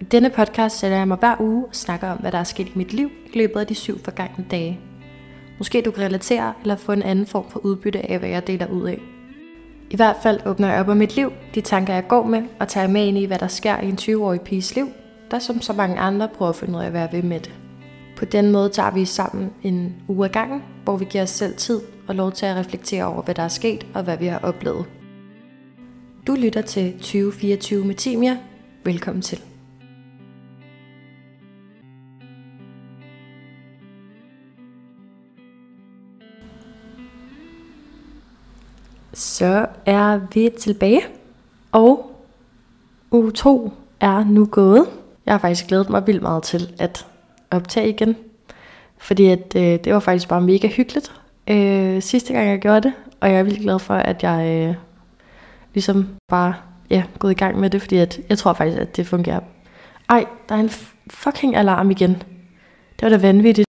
I denne podcast sætter jeg mig hver uge og snakker om, hvad der er sket i mit liv i løbet af de syv forgangne dage. Måske du kan relatere eller få en anden form for udbytte af, hvad jeg deler ud af. I hvert fald åbner jeg op om mit liv, de tanker jeg går med, og tager med ind i, hvad der sker i en 20-årig piges liv, der som så mange andre prøver at finde ud af at være ved med det. På den måde tager vi sammen en uge ad gangen, hvor vi giver os selv tid og lov til at reflektere over, hvad der er sket og hvad vi har oplevet. Du lytter til 2024 med Timia. Velkommen til. Så er vi tilbage, og uge 2 er nu gået. Jeg har faktisk glædet mig vildt meget til at optage igen, fordi at, øh, det var faktisk bare mega hyggeligt øh, sidste gang jeg gjorde det, og jeg er vildt glad for, at jeg øh, ligesom bare ja, gået i gang med det, fordi at, jeg tror faktisk, at det fungerer. Ej, der er en fucking alarm igen. Det var da vanvittigt.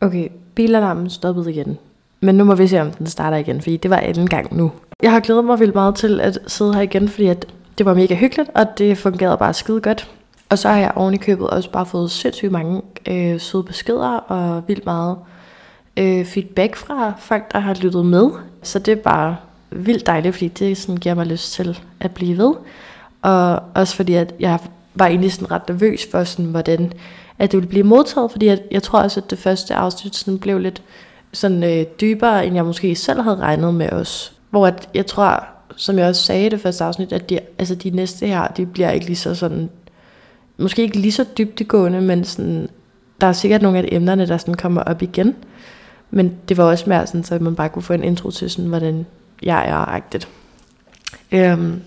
Okay, bilalarmen stoppede igen. Men nu må vi se, om den starter igen, fordi det var anden gang nu. Jeg har glædet mig vildt meget til at sidde her igen, fordi at det var mega hyggeligt, og det fungerede bare skide godt. Og så har jeg oven i købet også bare fået sindssygt mange øh, søde beskeder og vildt meget øh, feedback fra folk, der har lyttet med. Så det er bare vildt dejligt, fordi det sådan giver mig lyst til at blive ved. Og også fordi, at jeg var egentlig sådan ret nervøs for, sådan, hvordan at det ville blive modtaget, fordi jeg, jeg tror også, at det første afsnit sådan blev lidt sådan øh, dybere, end jeg måske selv havde regnet med os. Hvor at, jeg tror, som jeg også sagde i det første afsnit, at de, altså de næste her, de bliver ikke lige så sådan, måske ikke lige så dybdegående, men sådan, der er sikkert nogle af de emnerne, der sådan kommer op igen. Men det var også mere sådan, så man bare kunne få en intro til sådan, hvordan jeg er agtet. Øhm,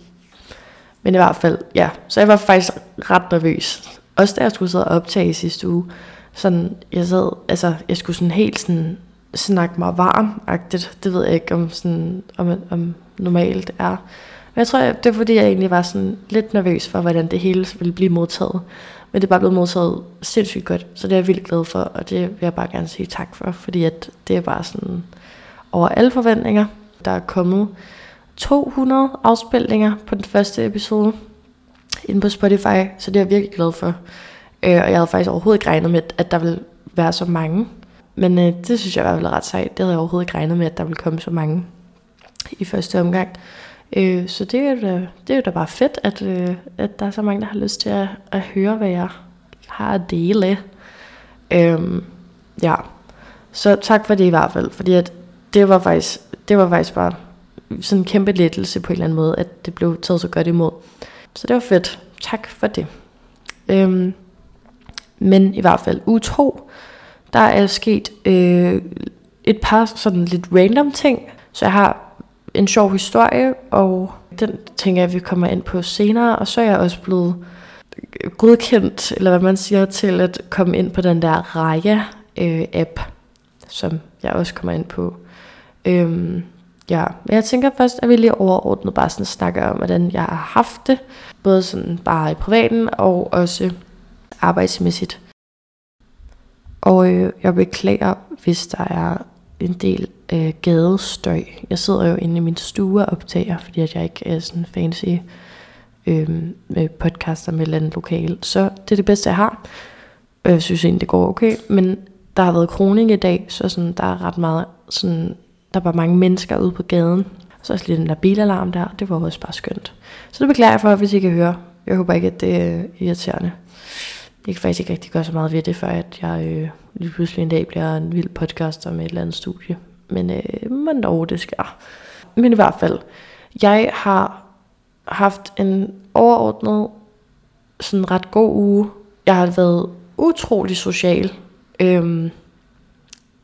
men i hvert fald, ja. Så jeg var faktisk ret nervøs. Også da jeg skulle sidde og optage i sidste uge. Sådan, jeg sad, altså, jeg skulle sådan helt sådan snakke mig varm -agtigt. Det ved jeg ikke, om, sådan, om, om normalt er. Men jeg tror, det er fordi, jeg egentlig var sådan lidt nervøs for, hvordan det hele ville blive modtaget. Men det er bare blevet modtaget sindssygt godt, så det er jeg vildt glad for, og det vil jeg bare gerne sige tak for, fordi at det er bare sådan over alle forventninger. Der er kommet 200 afspilninger på den første episode inde på Spotify, så det er jeg virkelig glad for. Øh, og jeg havde faktisk overhovedet ikke regnet med, at der ville være så mange. Men øh, det synes jeg var ret sejt. Det havde jeg overhovedet ikke regnet med, at der ville komme så mange i første omgang. Øh, så det er, da, det er jo da bare fedt, at, øh, at der er så mange, der har lyst til at, at høre, hvad jeg har at dele. Øh, ja, så tak for det i hvert fald, fordi at det var faktisk, det var faktisk bare sådan en kæmpe lettelse på en eller anden måde, at det blev taget så godt imod. Så det var fedt. Tak for det. Øhm, men i hvert fald u 2, der er sket øh, et par sådan lidt random ting. Så jeg har en sjov historie, og den tænker jeg, vi kommer ind på senere. Og så er jeg også blevet godkendt, eller hvad man siger, til at komme ind på den der Raya-app, øh, som jeg også kommer ind på. Øhm, ja, men jeg tænker først, at vi lige overordnet bare sådan snakker om, hvordan jeg har haft det, både sådan bare i privaten og også arbejdsmæssigt. Og øh, jeg beklager, hvis der er en del øh, gadestøj. Jeg sidder jo inde i min stue og optager, fordi at jeg ikke er sådan fancy øh, med podcaster med et andet lokal. Så det er det bedste, jeg har. Jeg synes egentlig, det går okay. Men der har været kroning i dag, så sådan, der er ret meget sådan, der var mange mennesker ude på gaden. Så også lige den der bilalarm der, det var også bare skønt. Så det beklager jeg for, hvis I kan høre. Jeg håber ikke, at det er irriterende. Jeg kan faktisk ikke rigtig gøre så meget ved det, før at jeg øh, lige pludselig en dag bliver en vild podcaster med et eller andet studie. Men øh, man dog, det sker. Men i hvert fald, jeg har haft en overordnet, sådan ret god uge. Jeg har været utrolig social. Øhm,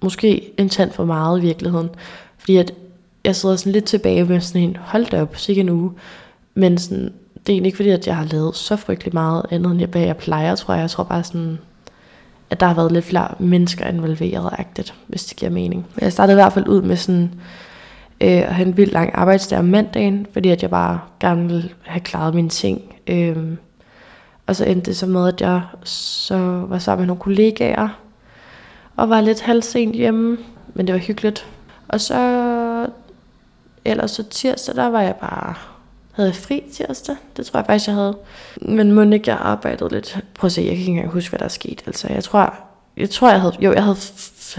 måske en tand for meget i virkeligheden. Fordi at jeg sidder sådan lidt tilbage med sådan en, hold da op, sikke en uge. Men sådan, det er egentlig ikke fordi, at jeg har lavet så frygtelig meget andet, end hvad jeg plejer, tror jeg. Jeg tror bare sådan, at der har været lidt flere mennesker involveret, agtigt, hvis det giver mening. Jeg startede i hvert fald ud med sådan, øh, at have en vildt lang arbejdsdag om mandagen, fordi at jeg bare gerne ville have klaret mine ting. Øh, og så endte det så med, at jeg så var sammen med nogle kollegaer, og var lidt halvsent hjemme, men det var hyggeligt. Og så, ellers så tirsdag, der var jeg bare havde jeg fri tirsdag? Det tror jeg faktisk, jeg havde. Men må ikke, jeg arbejdede lidt. Prøv at se, jeg kan ikke engang huske, hvad der er sket. Altså, jeg tror, jeg tror, jeg havde, jo, jeg havde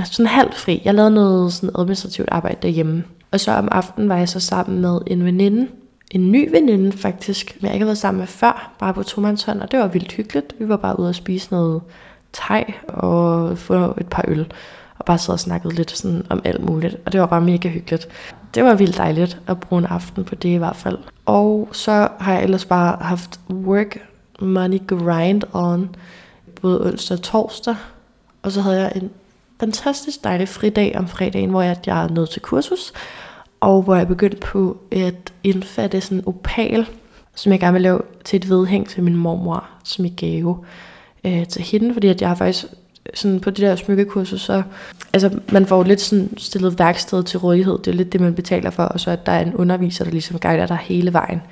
sådan halvt fri. Jeg lavede noget sådan administrativt arbejde derhjemme. Og så om aftenen var jeg så sammen med en veninde. En ny veninde faktisk, men jeg ikke har været sammen med før, bare på tomandshånd, og det var vildt hyggeligt. Vi var bare ude og spise noget teg og få et par øl, bare sad og snakkede lidt sådan om alt muligt, og det var bare mega hyggeligt. Det var vildt dejligt at bruge en aften på det i hvert fald. Og så har jeg ellers bare haft work money grind on, både onsdag og torsdag, og så havde jeg en fantastisk dejlig fridag om fredagen, hvor jeg, jeg er nødt til kursus, og hvor jeg begyndte på at indfatte sådan en opal, som jeg gerne vil lave til et vedhæng til min mormor, som i gave øh, til hende, fordi at jeg har faktisk sådan på det der smykkekursus, så altså, man får lidt sådan stillet værksted til rådighed. Det er lidt det, man betaler for, og så at der er en underviser, der ligesom guider dig hele vejen.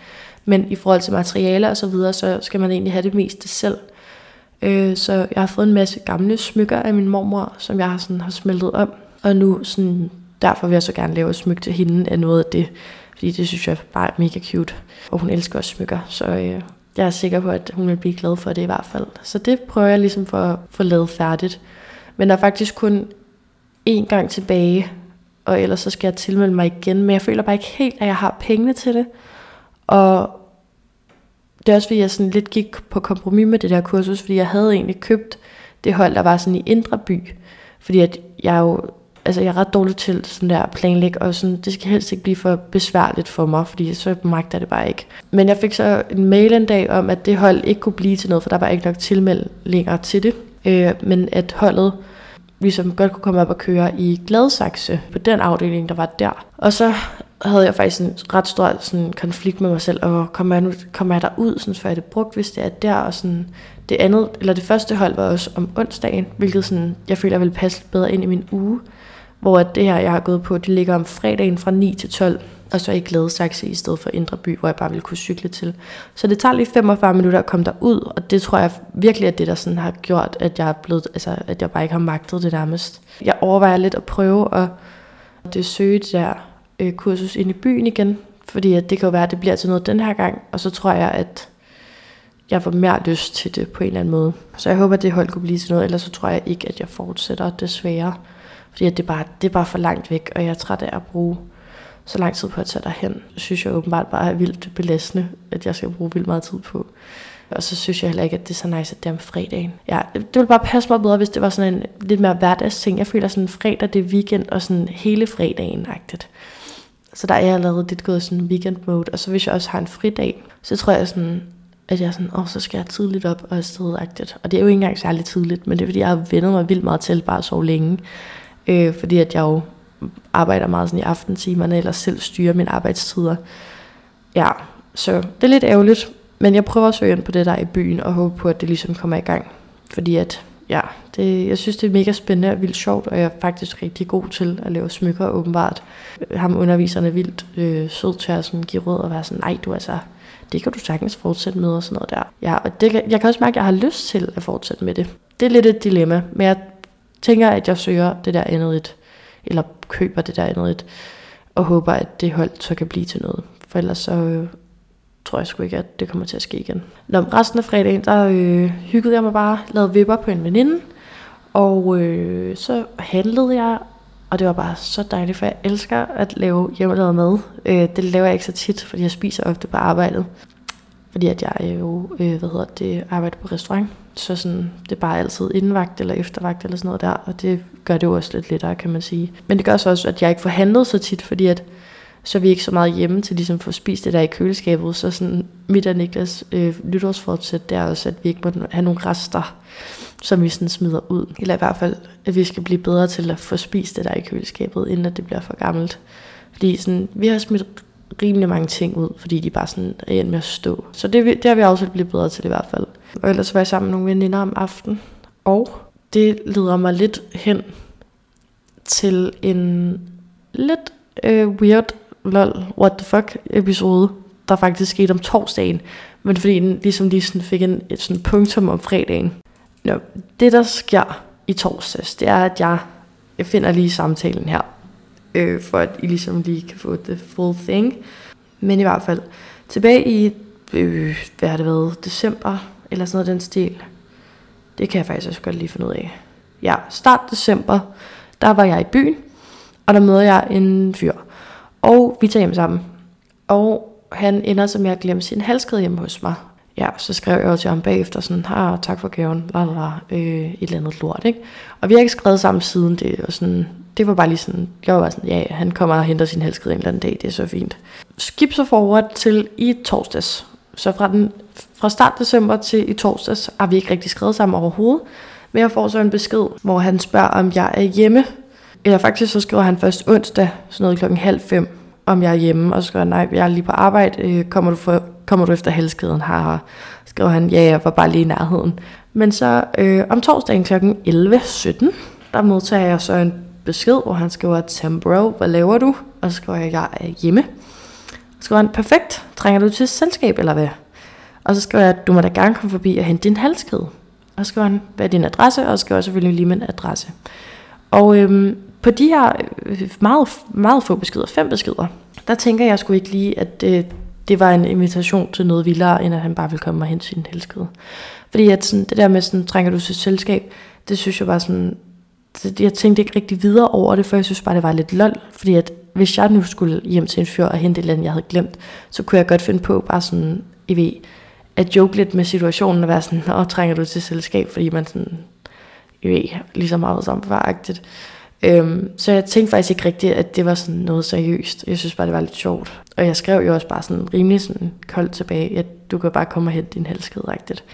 Men i forhold til materialer og så videre, så skal man egentlig have det meste selv. Øh, så jeg har fået en masse gamle smykker af min mormor, som jeg har, sådan, har smeltet om. Og nu sådan, derfor vil jeg så gerne lave et smykke til hende af noget af det. Fordi det synes jeg bare er mega cute. Og hun elsker også smykker, så øh, jeg er sikker på, at hun vil blive glad for det i hvert fald. Så det prøver jeg ligesom for at få lavet færdigt. Men der er faktisk kun én gang tilbage, og ellers så skal jeg tilmelde mig igen. Men jeg føler bare ikke helt, at jeg har pengene til det. Og det er også fordi, jeg sådan lidt gik på kompromis med det der kursus, fordi jeg havde egentlig købt det hold, der var sådan i Indre By. Fordi at jeg jo, altså jeg er ret dårlig til sådan der planlæg, og sådan, det skal helst ikke blive for besværligt for mig, fordi så magter det bare ikke. Men jeg fik så en mail en dag om, at det hold ikke kunne blive til noget, for der var ikke nok tilmeldinger til det. Øh, men at holdet ligesom godt kunne komme op og køre i Gladsaxe på den afdeling, der var der. Og så havde jeg faktisk en ret stor sådan, konflikt med mig selv, og kommer jeg, nu, kommer jeg der ud, sådan, før jeg det brugt, hvis det er der, og sådan, det andet, eller det første hold var også om onsdagen, hvilket sådan, jeg føler vil passe bedre ind i min uge, hvor det her, jeg har gået på, det ligger om fredagen fra 9 til 12, og så i Gladsaxe i stedet for Indre By, hvor jeg bare ville kunne cykle til. Så det tager lige 45 minutter at komme derud, og det tror jeg virkelig er det, der sådan har gjort, at jeg, er blevet, altså, at jeg bare ikke har magtet det nærmest. Jeg overvejer lidt at prøve at det øh, søge det der øh, kursus ind i byen igen, fordi at det kan jo være, at det bliver til noget den her gang, og så tror jeg, at jeg får mere lyst til det på en eller anden måde. Så jeg håber, at det hold kunne blive til noget, ellers så tror jeg ikke, at jeg fortsætter desværre. Fordi at det, er bare, det er bare for langt væk, og jeg er træt af at bruge så lang tid på at tage derhen. Det synes jeg åbenbart bare er vildt belastende, at jeg skal bruge vildt meget tid på. Og så synes jeg heller ikke, at det er så nice, at det er om fredagen. Ja, det ville bare passe mig bedre, hvis det var sådan en lidt mere hverdagsting. Jeg føler sådan fredag, det er weekend, og sådan hele fredagen-agtigt. Så der er jeg allerede lidt gået sådan weekend mode. Og så hvis jeg også har en fridag, så tror jeg sådan, at jeg sådan, åh, så skal jeg tidligt op og afsted -agtigt. Og det er jo ikke engang særlig tidligt, men det er fordi, jeg har vendet mig vildt meget til bare at sove længe. Øh, fordi at jeg jo arbejder meget sådan i aftentimerne, eller selv styrer mine arbejdstider. Ja, så det er lidt ærgerligt, men jeg prøver at søge ind på det der i byen, og håber på, at det ligesom kommer i gang. Fordi at, ja, det, jeg synes, det er mega spændende og vildt sjovt, og jeg er faktisk rigtig god til at lave smykker, åbenbart. Ham underviserne er vildt øh, sød til at sådan give råd og være sådan, nej, du altså, det kan du sagtens fortsætte med og sådan noget der. Ja, og det, jeg kan også mærke, at jeg har lyst til at fortsætte med det. Det er lidt et dilemma, men jeg tænker, at jeg søger det der andet et, eller køber det der andet et, og håber, at det hold så kan blive til noget. For ellers så øh, tror jeg sgu ikke, at det kommer til at ske igen. Nå, resten af fredagen, der øh, hyggede jeg mig bare, lavede vipper på en veninde, og øh, så handlede jeg, og det var bare så dejligt, for jeg elsker at lave hjemmelavet mad. Øh, det laver jeg ikke så tit, fordi jeg spiser ofte på arbejdet. Fordi at jeg jo, øh, hvad hedder det, arbejder på restaurant. Så sådan, det er bare altid indenvagt eller eftervagt eller sådan noget der, og det gør det jo også lidt lettere, kan man sige. Men det gør så også, at jeg ikke får handlet så tit, fordi at så er vi ikke så meget hjemme til ligesom at få spist det der i køleskabet. Så sådan mit og Niklas øh, nytårsfortsæt, det er også, at vi ikke må have nogle rester, som vi sådan smider ud. Eller i hvert fald, at vi skal blive bedre til at få spist det der i køleskabet, inden at det bliver for gammelt. Fordi sådan, vi har smidt rimelig mange ting ud, fordi de bare sådan er med at stå. Så det, det har vi også blive bedre til i hvert fald. Og ellers var jeg sammen med nogle veninder om aftenen. Og det leder mig lidt hen til en lidt øh, weird, lol, what the fuck episode, der faktisk skete om torsdagen. Men fordi den ligesom lige sådan fik en, et sådan punktum om fredagen. Nå, det der sker i torsdags, det er, at jeg, jeg finder lige samtalen her, øh, for at I ligesom lige kan få the full thing. Men i hvert fald, Tilbage i, øh, hvad har det været, december, eller sådan noget den stil. Det kan jeg faktisk også godt lige finde ud af. Ja, start december, der var jeg i byen, og der møder jeg en fyr. Og vi tager hjem sammen. Og han ender som med at glemme sin halskæde hjemme hos mig. Ja, så skrev jeg jo til ham bagefter sådan, har tak for gaven, la, la, la, øh, et eller andet lort, ikke? Og vi har ikke skrevet sammen siden det, og sådan, det var bare lige sådan, jeg var bare sådan, ja, han kommer og henter sin helskede en eller anden dag, det er så fint. Skip så forward til i torsdags. Så fra, den, fra start december til i torsdags har vi ikke rigtig skrevet sammen overhovedet. Men jeg får så en besked, hvor han spørger, om jeg er hjemme. Eller faktisk så skriver han først onsdag, sådan noget klokken halv fem, om jeg er hjemme. Og så skriver han, nej, jeg er lige på arbejde, øh, kommer du, for, kommer du efter helskeden her? Skriver han, ja, jeg var bare lige i nærheden. Men så øh, om torsdagen kl. 11.17, der modtager jeg så en besked, hvor han skriver, Tim bro, hvad laver du? Og så skriver jeg, jeg er hjemme. Så skriver han, perfekt, trænger du til selskab eller hvad? Og så skriver jeg, du må da gerne komme forbi og hente din halskæde. Og så skriver han, hvad er din adresse? Og så skriver jeg selvfølgelig lige min adresse. Og øhm, på de her øh, meget, meget få beskeder, fem beskeder, der tænker jeg sgu ikke lige, at det, det var en invitation til noget vildere, end at han bare ville komme og hente sin helskede. Fordi at sådan, det der med, sådan, trænger du til selskab, det synes jeg var sådan, jeg tænkte ikke rigtig videre over det, for jeg synes bare, det var lidt lol. Fordi at hvis jeg nu skulle hjem til en fyr og hente et eller andet, jeg havde glemt, så kunne jeg godt finde på bare sådan, I ved, at joke lidt med situationen og være sådan, åh, trænger du til selskab, fordi man sådan, I ved, ligesom meget sammen agtigt Øhm, så jeg tænkte faktisk ikke rigtigt, at det var sådan noget seriøst. Jeg synes bare, det var lidt sjovt. Og jeg skrev jo også bare sådan rimelig sådan koldt tilbage, at du kan bare komme og hente din halskede, rigtigt.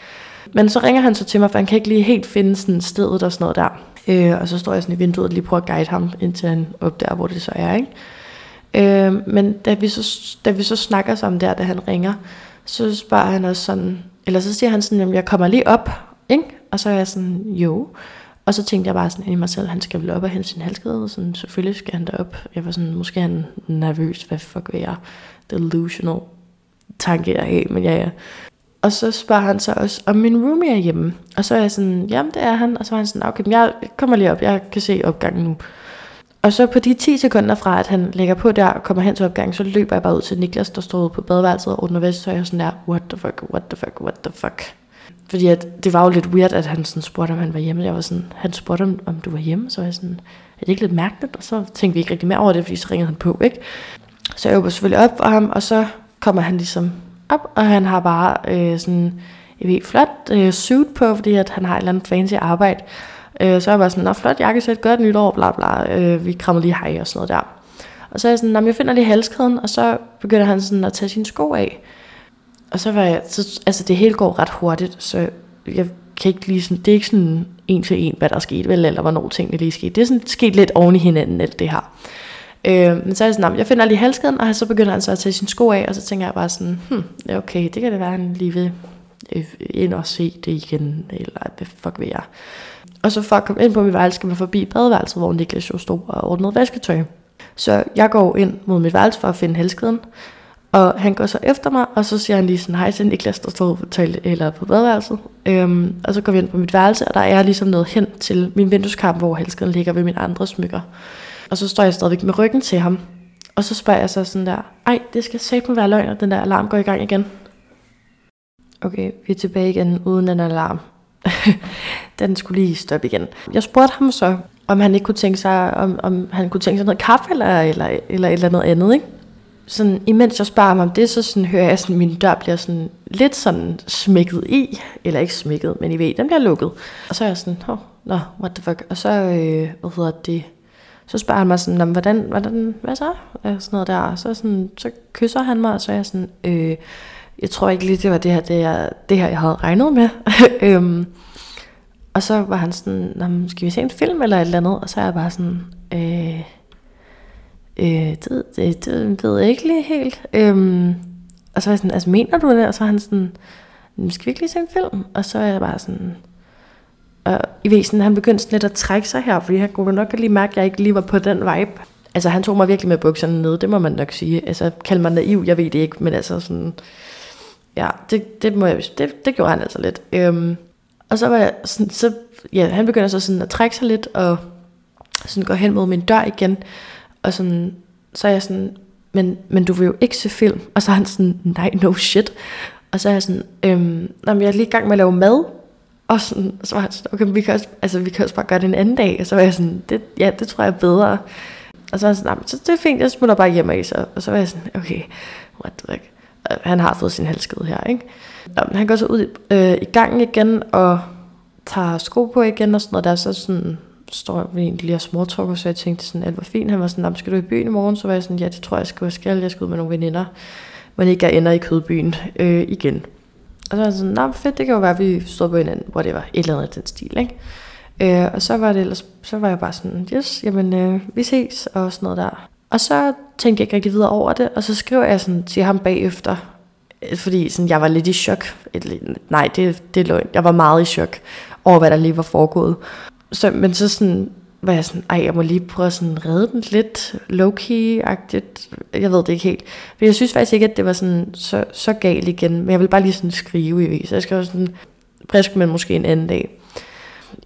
Men så ringer han så til mig, for han kan ikke lige helt finde sådan stedet og sådan noget der. Øh, og så står jeg sådan i vinduet og lige prøver at guide ham, indtil han opdager, hvor det så er. Ikke? Øh, men da vi, så, da vi så snakker sammen der, da han ringer, så spørger han også sådan, eller så siger han sådan, at jeg kommer lige op, ikke? Og så er jeg sådan, jo. Og så tænkte jeg bare sådan i mig selv, han skal vel op og hente sin halskede, sådan, selvfølgelig skal han derop. Jeg var sådan, måske er han nervøs, hvad fuck vil jeg? Delusional tanke jeg af, men ja, ja. Og så spørger han så også, om min roomie er hjemme. Og så er jeg sådan, jamen det er han. Og så var han sådan, okay, jeg kommer lige op, jeg kan se opgangen nu. Og så på de 10 sekunder fra, at han lægger på der og kommer hen til opgangen, så løber jeg bare ud til Niklas, der stod på badeværelset og under vest, så er jeg sådan der, what the fuck, what the fuck, what the fuck. Fordi at det var jo lidt weird, at han sådan spurgte, om han var hjemme. Jeg var sådan, han spurgte, om, om du var hjemme. Så var jeg sådan, er det ikke lidt mærkeligt? Og så tænkte vi ikke rigtig mere over det, fordi så ringede han på, ikke? Så jeg åbner selvfølgelig op for ham, og så kommer han ligesom op, og han har bare øh, sådan jeg ved, flot øh, suit på, fordi at han har et eller andet fancy arbejde. Øh, så jeg var sådan, nå flot jakkesæt, godt nytår, bla bla. Øh, vi krammer lige hej og sådan noget der. Og så er jeg sådan, jeg finder lige halskæden, og så begynder han sådan at tage sine sko af. Og så var jeg, så, altså det hele går ret hurtigt, så jeg kan ikke lige sådan, det er ikke sådan en til en, hvad der er sket, vel, eller hvornår tingene lige skete. Det er sådan sket lidt oven i hinanden, alt det her. Øh, men så er jeg sådan, jeg finder lige halskæden, og så begynder han så at tage sin sko af, og så tænker jeg bare sådan, hmm, okay, det kan det være, han lige vil øh, ind og se det igen, eller hvad fuck ved jeg. Og så for at komme ind på mit værelse, skal man forbi badeværelset, hvor Niklas jo stod og ordnede vasketøj. Så jeg går ind mod mit værelse for at finde halskæden, og han går så efter mig, og så siger han lige sådan, hej til Niklas, der står på, toilet, eller på badeværelset. Øhm, og så går vi ind på mit værelse, og der er ligesom noget hen til min vindueskamp, hvor halskeden ligger ved mine andre smykker. Og så står jeg stadigvæk med ryggen til ham. Og så spørger jeg så sådan der, ej, det skal satme være løgn, at den der alarm går i gang igen. Okay, vi er tilbage igen uden en alarm. den skulle lige stoppe igen. Jeg spurgte ham så, om han ikke kunne tænke sig, om, om han kunne tænke sig noget kaffe eller, eller, eller et eller andet andet, ikke? sådan, imens jeg spørger ham om det, så sådan, hører jeg, at min dør bliver sådan, lidt sådan smækket i. Eller ikke smækket, men I ved, den bliver lukket. Og så er jeg sådan, oh, no, what the fuck. Og så, øh, hvad hedder det, så spørger han mig sådan, hvordan, hvordan, hvad så? Og sådan noget der. Så, sådan, så kysser han mig, og så er jeg sådan, øh, jeg tror ikke lige, det var det her, det, jeg, det her, jeg havde regnet med. øhm, og så var han sådan, skal vi se en film eller et eller andet? Og så er jeg bare sådan, øh, øh, det, det, det ved jeg ikke lige helt. Øhm, og så er jeg sådan, altså mener du det? Og så er han sådan, skal vi ikke lige se en film? Og så er jeg bare sådan, og i væsen, han begyndte sådan lidt at trække sig her, fordi han kunne nok lige mærke, at jeg ikke lige var på den vibe. Altså han tog mig virkelig med bukserne ned, det må man nok sige. Altså kald mig naiv, jeg ved det ikke, men altså sådan, ja, det, det, må jeg, det, det gjorde han altså lidt. Øhm, og så var jeg sådan, så, ja, han begynder så sådan at trække sig lidt, og sådan går hen mod min dør igen. Og sådan, så er jeg sådan, men, men du vil jo ikke se film. Og så er han sådan, nej, no shit. Og så er jeg sådan, øhm, jeg er lige i gang med at lave mad. Og sådan, så var han sådan, okay, vi kan, også, altså, vi kan også bare gøre det en anden dag. Og så var jeg sådan, det, ja, det tror jeg er bedre. Og så var han sådan, så det er fint, jeg smutter bare hjem af så. Og så var jeg sådan, okay, what the fuck. Han har fået sin halskede her, ikke? Og han går så ud øh, i gangen igen, og tager sko på igen, og sådan noget der. Så sådan, står vi egentlig og småtalker, så jeg tænkte sådan, alt var fint. Han var sådan, skal du i byen i morgen? Så var jeg sådan, ja, det tror jeg, skal, jeg skal. Jeg skal ud med nogle veninder. Men ikke jeg ender i kødbyen øh, igen. Og så var jeg sådan, nej, fedt, det kan jo være, at vi stod på hinanden, hvor det var et eller andet den stil, ikke? Øh, og så var det ellers, så var jeg bare sådan, yes, jamen, øh, vi ses, og sådan noget der. Og så tænkte jeg ikke rigtig videre over det, og så skrev jeg sådan til ham bagefter, øh, fordi sådan, jeg var lidt i chok. Et, nej, det, det er løgn. Jeg var meget i chok over, hvad der lige var foregået. Så, men så sådan, var jeg sådan, ej, jeg må lige prøve at sådan redde den lidt low-key-agtigt. Jeg ved det ikke helt. Men jeg synes faktisk ikke, at det var sådan så, så galt igen. Men jeg vil bare lige sådan skrive i vis. jeg skrev sådan, frisk, men måske en anden dag.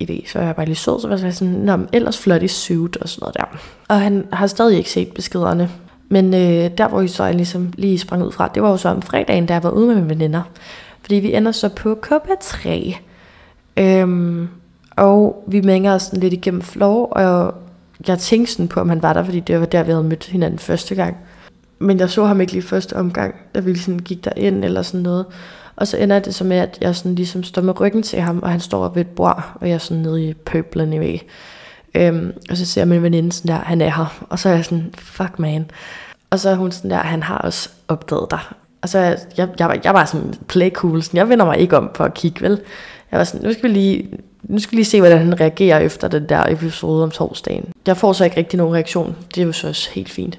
I vis, så er jeg bare lige sød, så var jeg sådan, Nå, men ellers flot i suit og sådan noget der. Og han har stadig ikke set beskederne. Men øh, der, hvor jeg ligesom lige sprang ud fra, det var jo så om fredagen, da jeg var ude med mine veninder. Fordi vi ender så på KB3. Øhm, og vi mænger os sådan lidt igennem floor, og jeg tænkte sådan på, om han var der, fordi det var der, vi havde mødt hinanden første gang. Men jeg så ham ikke lige første omgang, da vi sådan gik ind eller sådan noget. Og så ender det så med, at jeg sådan ligesom står med ryggen til ham, og han står ved et bord, og jeg er sådan nede i pøblen i væg. Øhm, og så ser min veninde sådan der, han er her. Og så er jeg sådan, fuck man. Og så er hun sådan der, han har også opdaget dig. Og så jeg, jeg, jeg, jeg var sådan play cool, sådan, jeg vender mig ikke om for at kigge, vel? Jeg var sådan, nu skal vi lige, nu skal vi lige se, hvordan han reagerer efter den der episode om torsdagen. Jeg får så ikke rigtig nogen reaktion. Det er jo så også helt fint.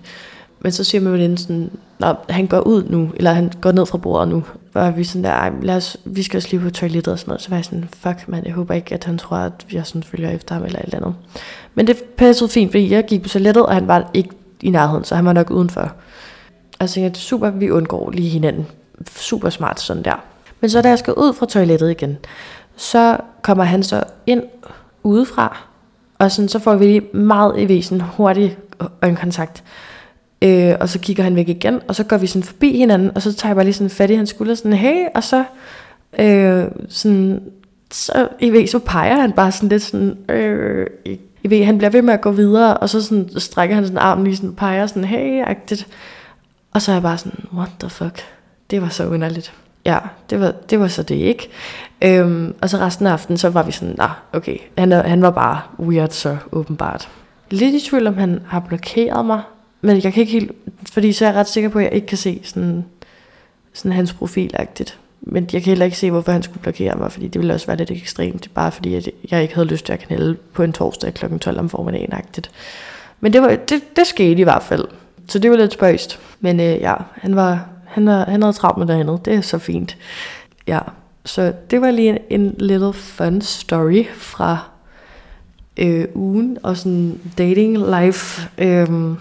Men så siger min veninde sådan, Nå, han går ud nu, eller han går ned fra bordet nu. Og vi sådan der, lad os, vi skal også lige på toilettet og sådan noget. Så var jeg sådan, fuck man, jeg håber ikke, at han tror, at jeg sådan følger efter ham eller et eller andet. Men det passede fint, fordi jeg gik på toilettet, og han var ikke i nærheden, så han var nok udenfor. Og så tænkte super, vi undgår lige hinanden. Super smart sådan der. Men så da jeg skal ud fra toilettet igen, så kommer han så ind udefra, og sådan, så får vi lige meget i væsen hurtig øjenkontakt. Øh, øh, og så kigger han væk igen, og så går vi sådan forbi hinanden, og så tager jeg bare lige sådan fat i hans skulder, sådan, hey, og så, øh, sådan, så i ved, så peger han bare sådan lidt sådan, øh, i ved, han bliver ved med at gå videre, og så sådan, strækker han sådan armen lige sådan, peger sådan, hey-agtigt. Og så er jeg bare sådan, what the fuck, det var så underligt. Ja, det var, det var så det ikke. Øhm, og så resten af aftenen, så var vi sådan, nah, okay, han, han var bare weird så åbenbart. Lidt i tvivl om han har blokeret mig, men jeg kan ikke helt, fordi så er jeg ret sikker på, at jeg ikke kan se sådan, sådan hans profilagtigt. Men jeg kan heller ikke se, hvorfor han skulle blokere mig, fordi det ville også være lidt ekstremt, bare fordi at jeg ikke havde lyst til at knælde på en torsdag kl. 12 om formiddagen -agtigt. Men det, var, det, det skete i hvert fald. Så det var lidt spøjst. Men øh, ja, han, var, han, var, han havde travlt med det andet. Det er så fint. Ja, så det var lige en, en little fun story fra øh, ugen og sådan dating life. Øh,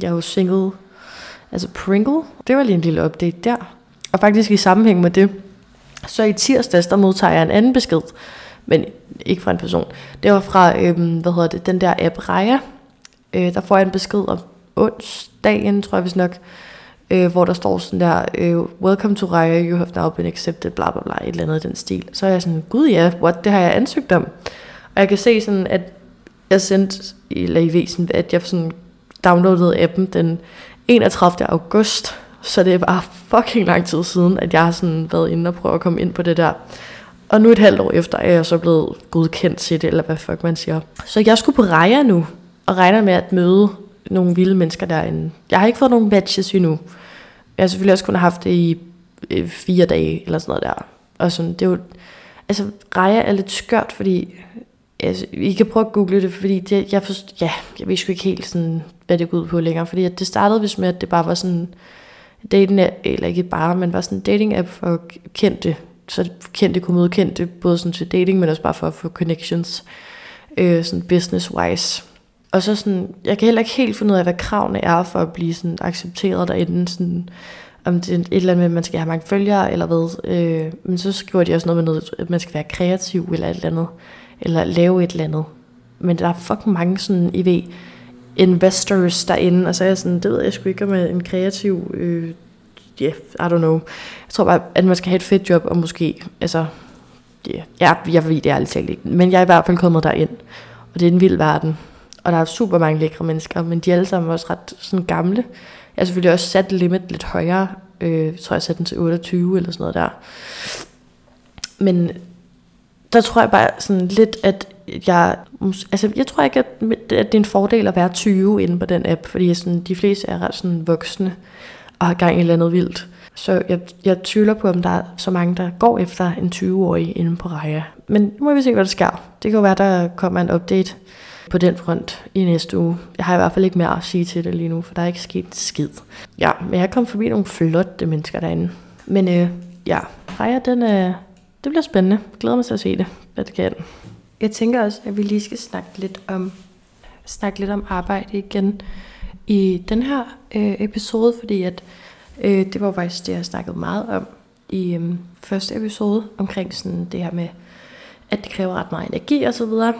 jeg er jo single, altså Pringle. Det var lige en lille update der. Og faktisk i sammenhæng med det, så i tirsdags, der modtager jeg en anden besked, men ikke fra en person. Det var fra, øh, hvad hedder det, den der app Raya. Øh, der får jeg en besked om onsdagen, tror jeg vist nok, øh, hvor der står sådan der, øh, Welcome to Raya, you have now been accepted, bla bla bla, et eller andet i den stil. Så er jeg sådan, gud ja, what, det har jeg ansøgt om. Og jeg kan se sådan, at jeg sendte, eller i væsen, at jeg sådan downloadede appen den 31. august, så det er bare fucking lang tid siden, at jeg har sådan været inde og prøve at komme ind på det der. Og nu et halvt år efter er jeg så blevet godkendt til det, eller hvad fuck man siger. Så jeg skulle på Raya nu, og regner med at møde nogle vilde mennesker derinde. Jeg har ikke fået nogen matches endnu. Jeg har selvfølgelig også kun haft det i øh, fire dage, eller sådan noget der. Og sådan, det er jo, altså, Raja er lidt skørt, fordi altså, I kan prøve at google det, fordi det, jeg, forst, ja, jeg ved sgu ikke helt, sådan, hvad det går ud på længere. Fordi at det startede vist med, at det bare var sådan dating eller ikke bare, men var sådan en dating app for kendte, så kendte kunne møde kendte, både sådan til dating, men også bare for at få connections, øh, sådan business-wise. Og så sådan, jeg kan heller ikke helt finde ud af, hvad kravene er for at blive sådan accepteret derinde, sådan, om det er et eller andet med, at man skal have mange følgere, eller hvad. Øh, men så skriver de også noget med noget, at man skal være kreativ, eller et eller andet, eller lave et eller andet. Men der er fucking mange sådan, I ved, investors derinde, og så er jeg sådan, det ved jeg sgu ikke, om en kreativ, øh, yeah, I don't know. Jeg tror bare, at man skal have et fedt job, og måske, altså, yeah, jeg, jeg ved det ærligt talt ikke, men jeg er i hvert fald kommet derind, og det er en vild verden, og der er super mange lækre mennesker, men de er alle sammen også ret sådan gamle. Jeg har selvfølgelig også sat limit lidt højere, øh, tror jeg satte den til 28 eller sådan noget der. Men der tror jeg bare sådan lidt, at jeg, altså jeg tror ikke, at, at det er en fordel at være 20 inde på den app, fordi sådan, de fleste er ret sådan voksne og har gang i et eller andet vildt. Så jeg, jeg tvivler på, om der er så mange, der går efter en 20-årig inde på Raya. Men nu må vi se, hvad der sker. Det kan jo være, der kommer en update på den front i næste uge. Jeg har i hvert fald ikke mere at sige til det lige nu, for der er ikke sket skid. Ja, men jeg kom forbi nogle flotte mennesker derinde. Men øh, ja, Freja, den, øh, det bliver spændende. Glæder mig til at se det, hvad det kan. Jeg tænker også, at vi lige skal snakke lidt om, snakke lidt om arbejde igen i den her øh, episode, fordi at øh, det var faktisk det, jeg snakkede meget om i øh, første episode, omkring sådan det her med, at det kræver ret meget energi og så videre,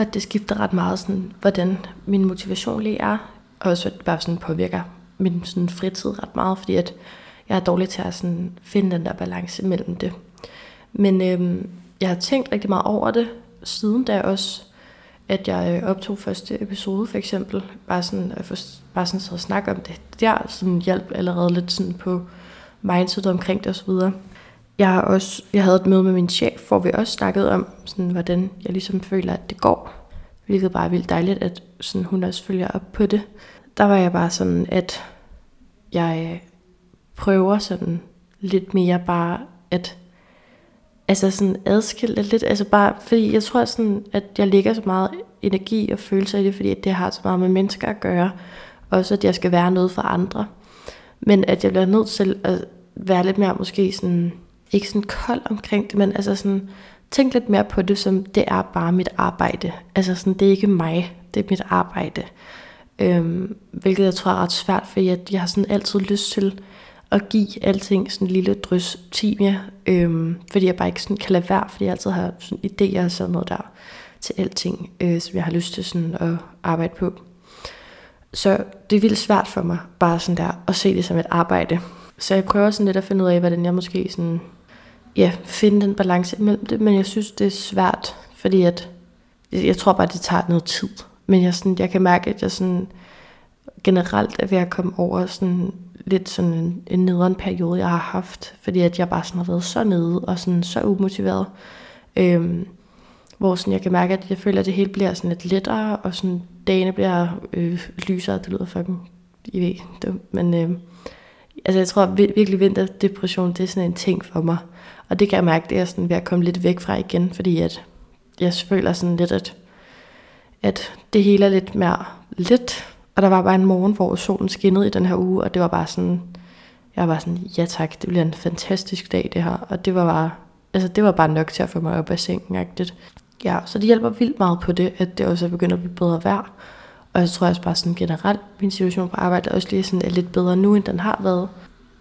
og at det skifter ret meget sådan, hvordan min motivation lige er, og også bare sådan påvirker min sådan fritid ret meget, fordi at jeg er dårlig til at sådan finde den der balance mellem det. Men øhm, jeg har tænkt rigtig meget over det, siden da også, at jeg øh, optog første episode for eksempel, bare sådan at få, bare sådan så at snakke om det. Det sådan hjælp allerede lidt sådan på mindset omkring det osv. Jeg har også, jeg havde et møde med min chef, hvor vi også snakkede om, sådan, hvordan jeg ligesom føler, at det går. Hvilket bare er vildt dejligt, at sådan, hun også følger op på det. Der var jeg bare sådan, at jeg øh, prøver sådan lidt mere bare at altså sådan adskilt lidt, altså bare, fordi jeg tror sådan, at jeg lægger så meget energi og følelser i det, fordi det har så meget med mennesker at gøre, også at jeg skal være noget for andre, men at jeg bliver nødt til at være lidt mere måske sådan, ikke sådan kold omkring det, men altså sådan, tænk lidt mere på det, som det er bare mit arbejde, altså sådan, det er ikke mig, det er mit arbejde, øhm, hvilket jeg tror er ret svært, fordi jeg, jeg har sådan altid lyst til, at give alting sådan en lille drys timia, øhm, fordi jeg bare ikke sådan kan lade være, fordi jeg altid har sådan idéer og sådan noget der til alting, øh, som jeg har lyst til sådan at arbejde på. Så det er vildt svært for mig, bare sådan der, at se det som et arbejde. Så jeg prøver sådan lidt at finde ud af, hvordan jeg måske sådan, ja, finde den balance imellem det, men jeg synes, det er svært, fordi at, jeg tror bare, det tager noget tid. Men jeg, sådan, jeg kan mærke, at jeg sådan, generelt er ved at komme over sådan lidt sådan en, en nederen periode, jeg har haft, fordi at jeg bare sådan har været så nede og sådan så umotiveret. Øhm, hvor sådan jeg kan mærke, at jeg føler, at det hele bliver sådan lidt lettere, og sådan dagene bliver øh, lysere, det lyder fucking, I ved dumt, men øh, altså jeg tror virkelig vinterdepression, det er sådan en ting for mig, og det kan jeg mærke, det er sådan ved at komme lidt væk fra igen, fordi at jeg føler sådan lidt, at, at det hele er lidt mere lidt, og der var bare en morgen, hvor solen skinnede i den her uge, og det var bare sådan, jeg var bare sådan, ja tak, det bliver en fantastisk dag det her. Og det var bare, altså det var bare nok til at få mig op af sengen -agtigt. Ja, så det hjælper vildt meget på det, at det også er begyndt at blive bedre vejr. Og jeg tror også bare sådan generelt, min situation på arbejde er også lige sådan er lidt bedre nu, end den har været.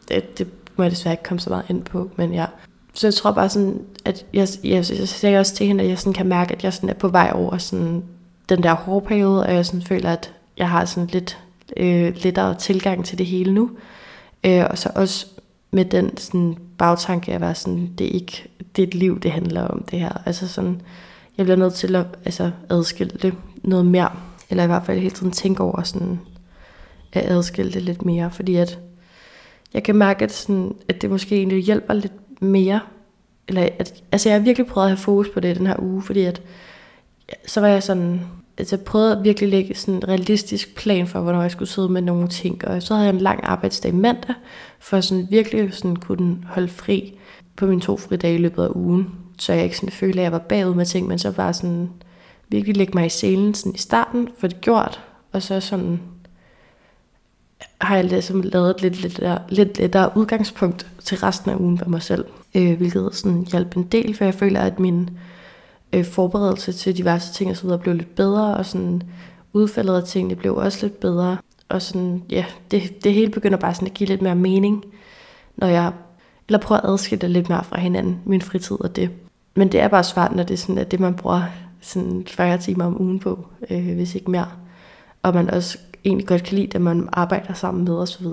Det, det må jeg desværre ikke komme så meget ind på, men ja. Så jeg tror bare sådan, at jeg, jeg, jeg, jeg siger også til hende, at jeg sådan kan mærke, at jeg sådan er på vej over sådan den der hårde periode, og jeg sådan føler, at jeg har sådan lidt øh, lettere tilgang til det hele nu. Øh, og så også med den sådan, bagtanke at være sådan, det er ikke det er et liv, det handler om det her. Altså sådan, jeg bliver nødt til at altså, adskille det noget mere. Eller i hvert fald hele tiden tænke over sådan, at adskille det lidt mere. Fordi at jeg kan mærke, at, sådan, at det måske egentlig hjælper lidt mere. Eller at, altså jeg har virkelig prøvet at have fokus på det den her uge, fordi at så var jeg sådan, altså jeg prøvede at virkelig lægge sådan en realistisk plan for, hvornår jeg skulle sidde med nogle ting. Og så havde jeg en lang arbejdsdag mandag, for sådan virkelig sådan kunne holde fri på mine to fridage i løbet af ugen. Så jeg ikke sådan følte, at jeg var bagud med ting, men så bare sådan virkelig lægge mig i selen sådan i starten, for det gjort. Og så sådan har jeg ligesom lavet et lidt, lidt, der, lidt lettere udgangspunkt til resten af ugen for mig selv. Øh, hvilket sådan hjalp en del, for jeg føler, at min øh, forberedelse til diverse ting og så videre blev lidt bedre, og sådan udfaldet af tingene blev også lidt bedre. Og sådan, ja, det, det hele begynder bare sådan at give lidt mere mening, når jeg, eller prøver at adskille det lidt mere fra hinanden, min fritid og det. Men det er bare svært, når det er sådan, at det, man bruger sådan 40 timer om ugen på, øh, hvis ikke mere. og man også egentlig godt kan lide, at man arbejder sammen med osv.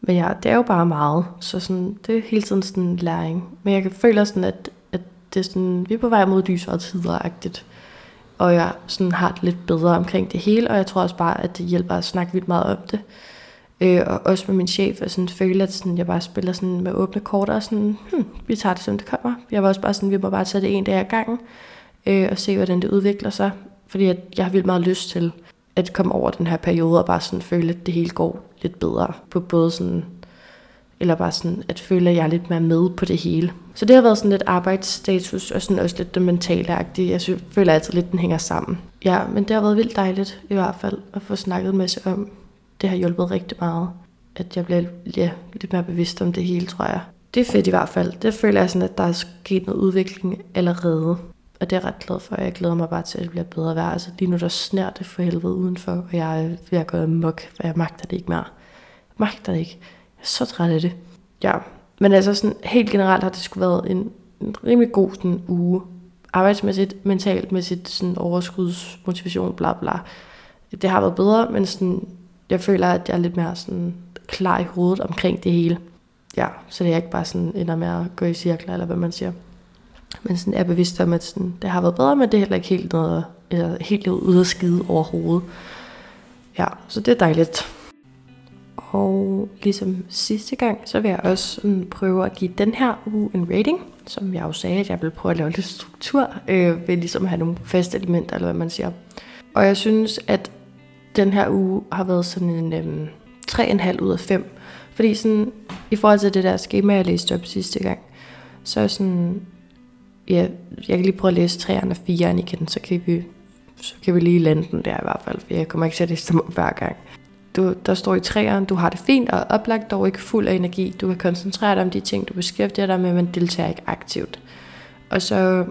Men ja, det er jo bare meget, så sådan, det er hele tiden sådan en læring. Men jeg kan føle sådan, at, at det er sådan, vi er på vej mod lysere tider-agtigt. Og jeg sådan har det lidt bedre omkring det hele, og jeg tror også bare, at det hjælper at snakke vildt meget om det. Øh, og også med min chef, og sådan føle, at sådan, jeg bare spiller sådan med åbne kort, og sådan, hmm, vi tager det, som det kommer. Jeg var også bare sådan, vi må bare tage det en dag ad gangen, øh, og se, hvordan det udvikler sig. Fordi at jeg har vildt meget lyst til at komme over den her periode, og bare sådan føle, at det hele går lidt bedre. På både sådan, eller bare sådan, at føle, at jeg er lidt mere med på det hele. Så det har været sådan lidt arbejdsstatus, og sådan også lidt det mentale -agtige. Jeg synes, føler altid lidt, den hænger sammen. Ja, men det har været vildt dejligt i hvert fald, at få snakket en masse om. Det har hjulpet rigtig meget, at jeg bliver ja, lidt mere bevidst om det hele, tror jeg. Det er fedt i hvert fald. Det føler jeg sådan, at der er sket noget udvikling allerede. Og det er jeg ret glad for. Jeg glæder mig bare til, at det bliver bedre vejr. Altså lige nu der snær det for helvede udenfor, og jeg er gået mok, for jeg magter det ikke mere. Jeg magter det ikke. Jeg er så træt af det. Ja, men altså sådan helt generelt har det sgu været en, en rimelig god sådan, uge. Arbejdsmæssigt, mentalt mæssigt, sådan overskudsmotivation, bla bla. Det har været bedre, men sådan, jeg føler, at jeg er lidt mere sådan klar i hovedet omkring det hele. Ja, så det er ikke bare sådan ender med at gå i cirkler, eller hvad man siger. Men sådan er bevidst om, at sådan, det har været bedre, men det er heller ikke helt, noget, eller helt ude at skide overhovedet. Ja, så det er dejligt. Og ligesom sidste gang, så vil jeg også sådan prøve at give den her uge en rating, som jeg jo sagde, at jeg vil prøve at lave lidt struktur, øh, ved ligesom at have nogle faste elementer, eller hvad man siger. Og jeg synes, at den her uge har været sådan en øh, 3,5 ud af 5. Fordi sådan, i forhold til det der schema, jeg læste op sidste gang, så er sådan, ja, jeg kan lige prøve at læse 3'eren og 4'eren igen, så kan vi, så kan vi lige lande den der i hvert fald, for jeg kommer ikke til at læse dem hver gang. Du, der står i træerne, du har det fint og oplagt, dog ikke fuld af energi. Du kan koncentrere dig om de ting, du beskæftiger dig med, men deltager ikke aktivt. Og så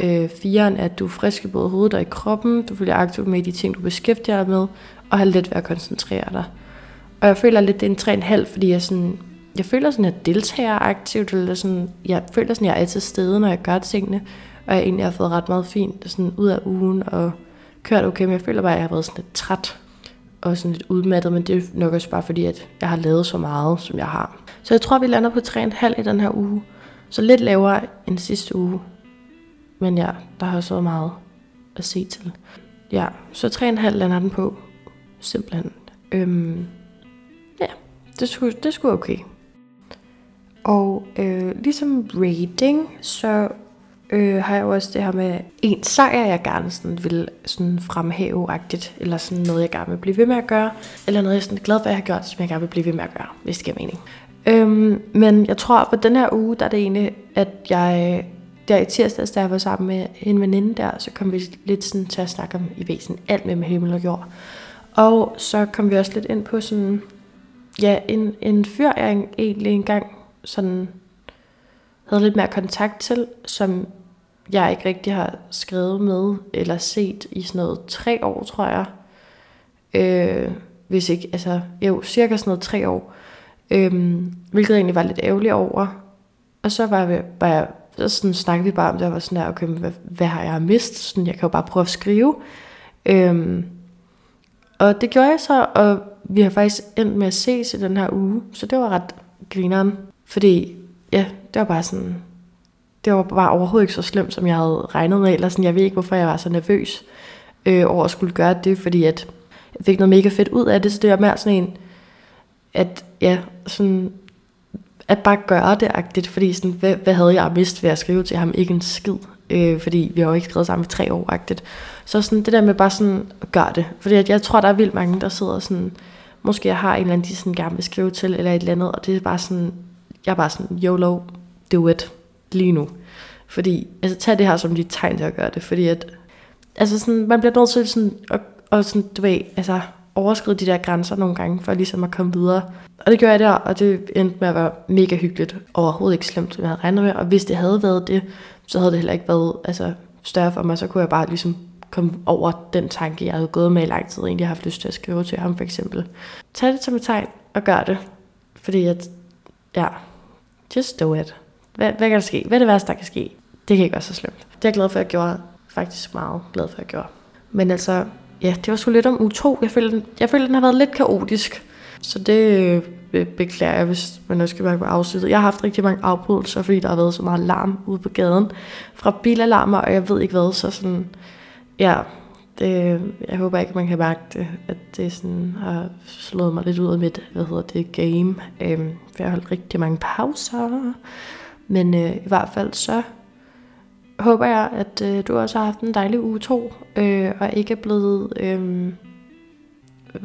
øh, firen er, at du er frisk i både hovedet og i kroppen. Du følger aktivt med i de ting, du beskæftiger dig med, og har let ved at koncentrere dig. Og jeg føler lidt, det er en 3,5, fordi jeg, sådan, jeg føler sådan, at jeg deltager aktivt, eller sådan, jeg føler sådan, at jeg er til stede, når jeg gør tingene, og jeg egentlig har fået ret meget fint sådan ud af ugen, og kørt okay, men jeg føler bare, at jeg har været sådan lidt træt og sådan lidt udmattet, men det er nok også bare fordi, at jeg har lavet så meget, som jeg har. Så jeg tror, vi lander på 3,5 i den her uge. Så lidt lavere end sidste uge. Men ja, der har også været meget at se til. Ja, så 3,5 lander den på. Simpelthen. Øhm, ja, det skulle, det skulle okay. Og øh, ligesom rating, så øh, har jeg jo også det her med en sejr, jeg gerne sådan vil sådan fremhæve-agtigt, eller sådan noget, jeg gerne vil blive ved med at gøre, eller noget, jeg er sådan glad for, at jeg har gjort, som jeg gerne vil blive ved med at gøre, hvis det giver mening. Øhm, men jeg tror, at på den her uge, der er det egentlig, at jeg der i tirsdags, da jeg var sammen med en veninde der, så kom vi lidt sådan til at snakke om i væsen alt med, med himmel og jord. Og så kom vi også lidt ind på sådan, ja, en, en fyr, jeg egentlig engang sådan havde lidt mere kontakt til, som jeg ikke rigtig har skrevet med eller set i sådan noget tre år, tror jeg. Øh, hvis ikke, altså jo, cirka sådan noget tre år. Øh, hvilket egentlig var lidt ærgerlig over. Og så var, vi, var jeg, så sådan snakkede vi bare om det, og var sådan der, okay, hvad, hvad har jeg mistet? Sådan, jeg kan jo bare prøve at skrive. Øh, og det gjorde jeg så, og vi har faktisk endt med at ses i den her uge, så det var ret grineren. Fordi, ja, det var bare sådan, det var bare overhovedet ikke så slemt, som jeg havde regnet med. Eller sådan, jeg ved ikke, hvorfor jeg var så nervøs øh, over at skulle gøre det, fordi at jeg fik noget mega fedt ud af det, så det var mere sådan en, at ja, sådan, at bare gøre det agtigt, fordi sådan, hvad, hvad havde jeg mist ved at skrive til ham? Ikke en skid, øh, fordi vi har jo ikke skrevet sammen i tre år agtigt. Så sådan, det der med bare sådan at gøre det, fordi at jeg tror, der er vildt mange, der sidder sådan, måske jeg har en eller anden, de sådan gerne vil skrive til, eller et eller andet, og det er bare sådan, jeg er bare sådan, YOLO, do it lige nu. Fordi, altså tag det her som dit tegn til at gøre det, fordi at, altså sådan, man bliver nødt til sådan, at, og sådan, du ved, altså overskride de der grænser nogle gange, for ligesom at komme videre. Og det gør jeg der, og det endte med at være mega hyggeligt. Overhovedet ikke slemt, som jeg havde regnet med. Og hvis det havde været det, så havde det heller ikke været altså, større for mig. Så kunne jeg bare ligesom komme over den tanke, jeg havde gået med i lang tid, egentlig har haft lyst til at skrive til ham for eksempel. Tag det som et tegn og gør det. Fordi at, ja, just do it. Hvad, hvad kan der ske? Hvad er det værste, der kan ske? Det kan ikke være så slemt. Det er jeg glad for, at jeg gjorde. Faktisk meget glad for, at jeg gjorde. Men altså, ja, det var sgu lidt om u 2. Jeg føler, den, jeg føler, den har været lidt kaotisk. Så det øh, beklager jeg, hvis man også skal være på afsluttet. Jeg har haft rigtig mange afbrydelser, fordi der har været så meget larm ude på gaden. Fra bilalarmer, og jeg ved ikke hvad, så sådan, ja, det, øh, jeg håber ikke, man kan mærke det, at det sådan har slået mig lidt ud af mit, hvad hedder det, game. Øhm, for jeg har holdt rigtig mange pauser. Men øh, i hvert fald så håber jeg, at øh, du også har haft en dejlig uge to, øh, og ikke er blevet øh,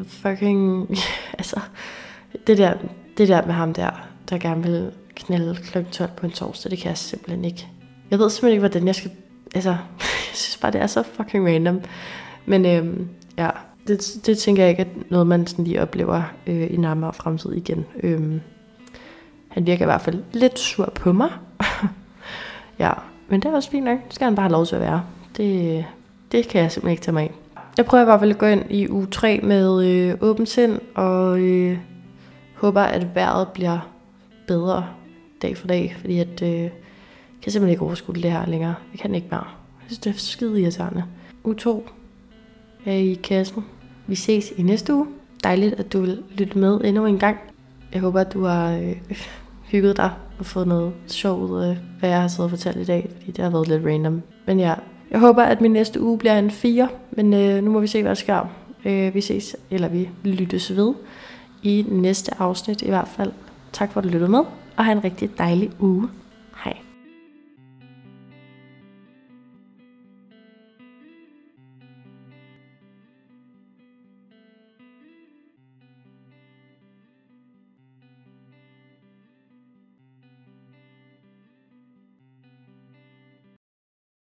fucking, altså, det der, det der med ham der, der gerne vil knælde kl. 12 på en torsdag, det kan jeg simpelthen ikke. Jeg ved simpelthen ikke, hvordan jeg skal, altså, jeg synes bare, det er så fucking random. Men øhm, ja, det, det tænker jeg ikke er noget, man sådan lige oplever øh, i nærmere fremtid igen. Øhm, han virker i hvert fald lidt sur på mig. ja, men det er også fint nok. Det skal han bare have lov til at være. Det, det kan jeg simpelthen ikke tage mig af. Jeg prøver i hvert fald at gå ind i uge 3 med øh, åbent sind, og øh, håber, at vejret bliver bedre dag for dag, fordi at, øh, jeg kan simpelthen ikke overskue det her længere. Jeg kan ikke mere. Jeg synes, det er skide irriterende. U2 Øh, i kassen. Vi ses i næste uge. Dejligt, at du vil lytte med endnu en gang. Jeg håber, at du har øh, hygget dig og fået noget sjovt ud af, hvad jeg har siddet og fortalt i dag, fordi det har været lidt random. Men ja, jeg håber, at min næste uge bliver en 4, men øh, nu må vi se, hvad der sker. Øh, vi ses, eller vi lyttes ved i næste afsnit i hvert fald. Tak for at du lyttede med, og have en rigtig dejlig uge.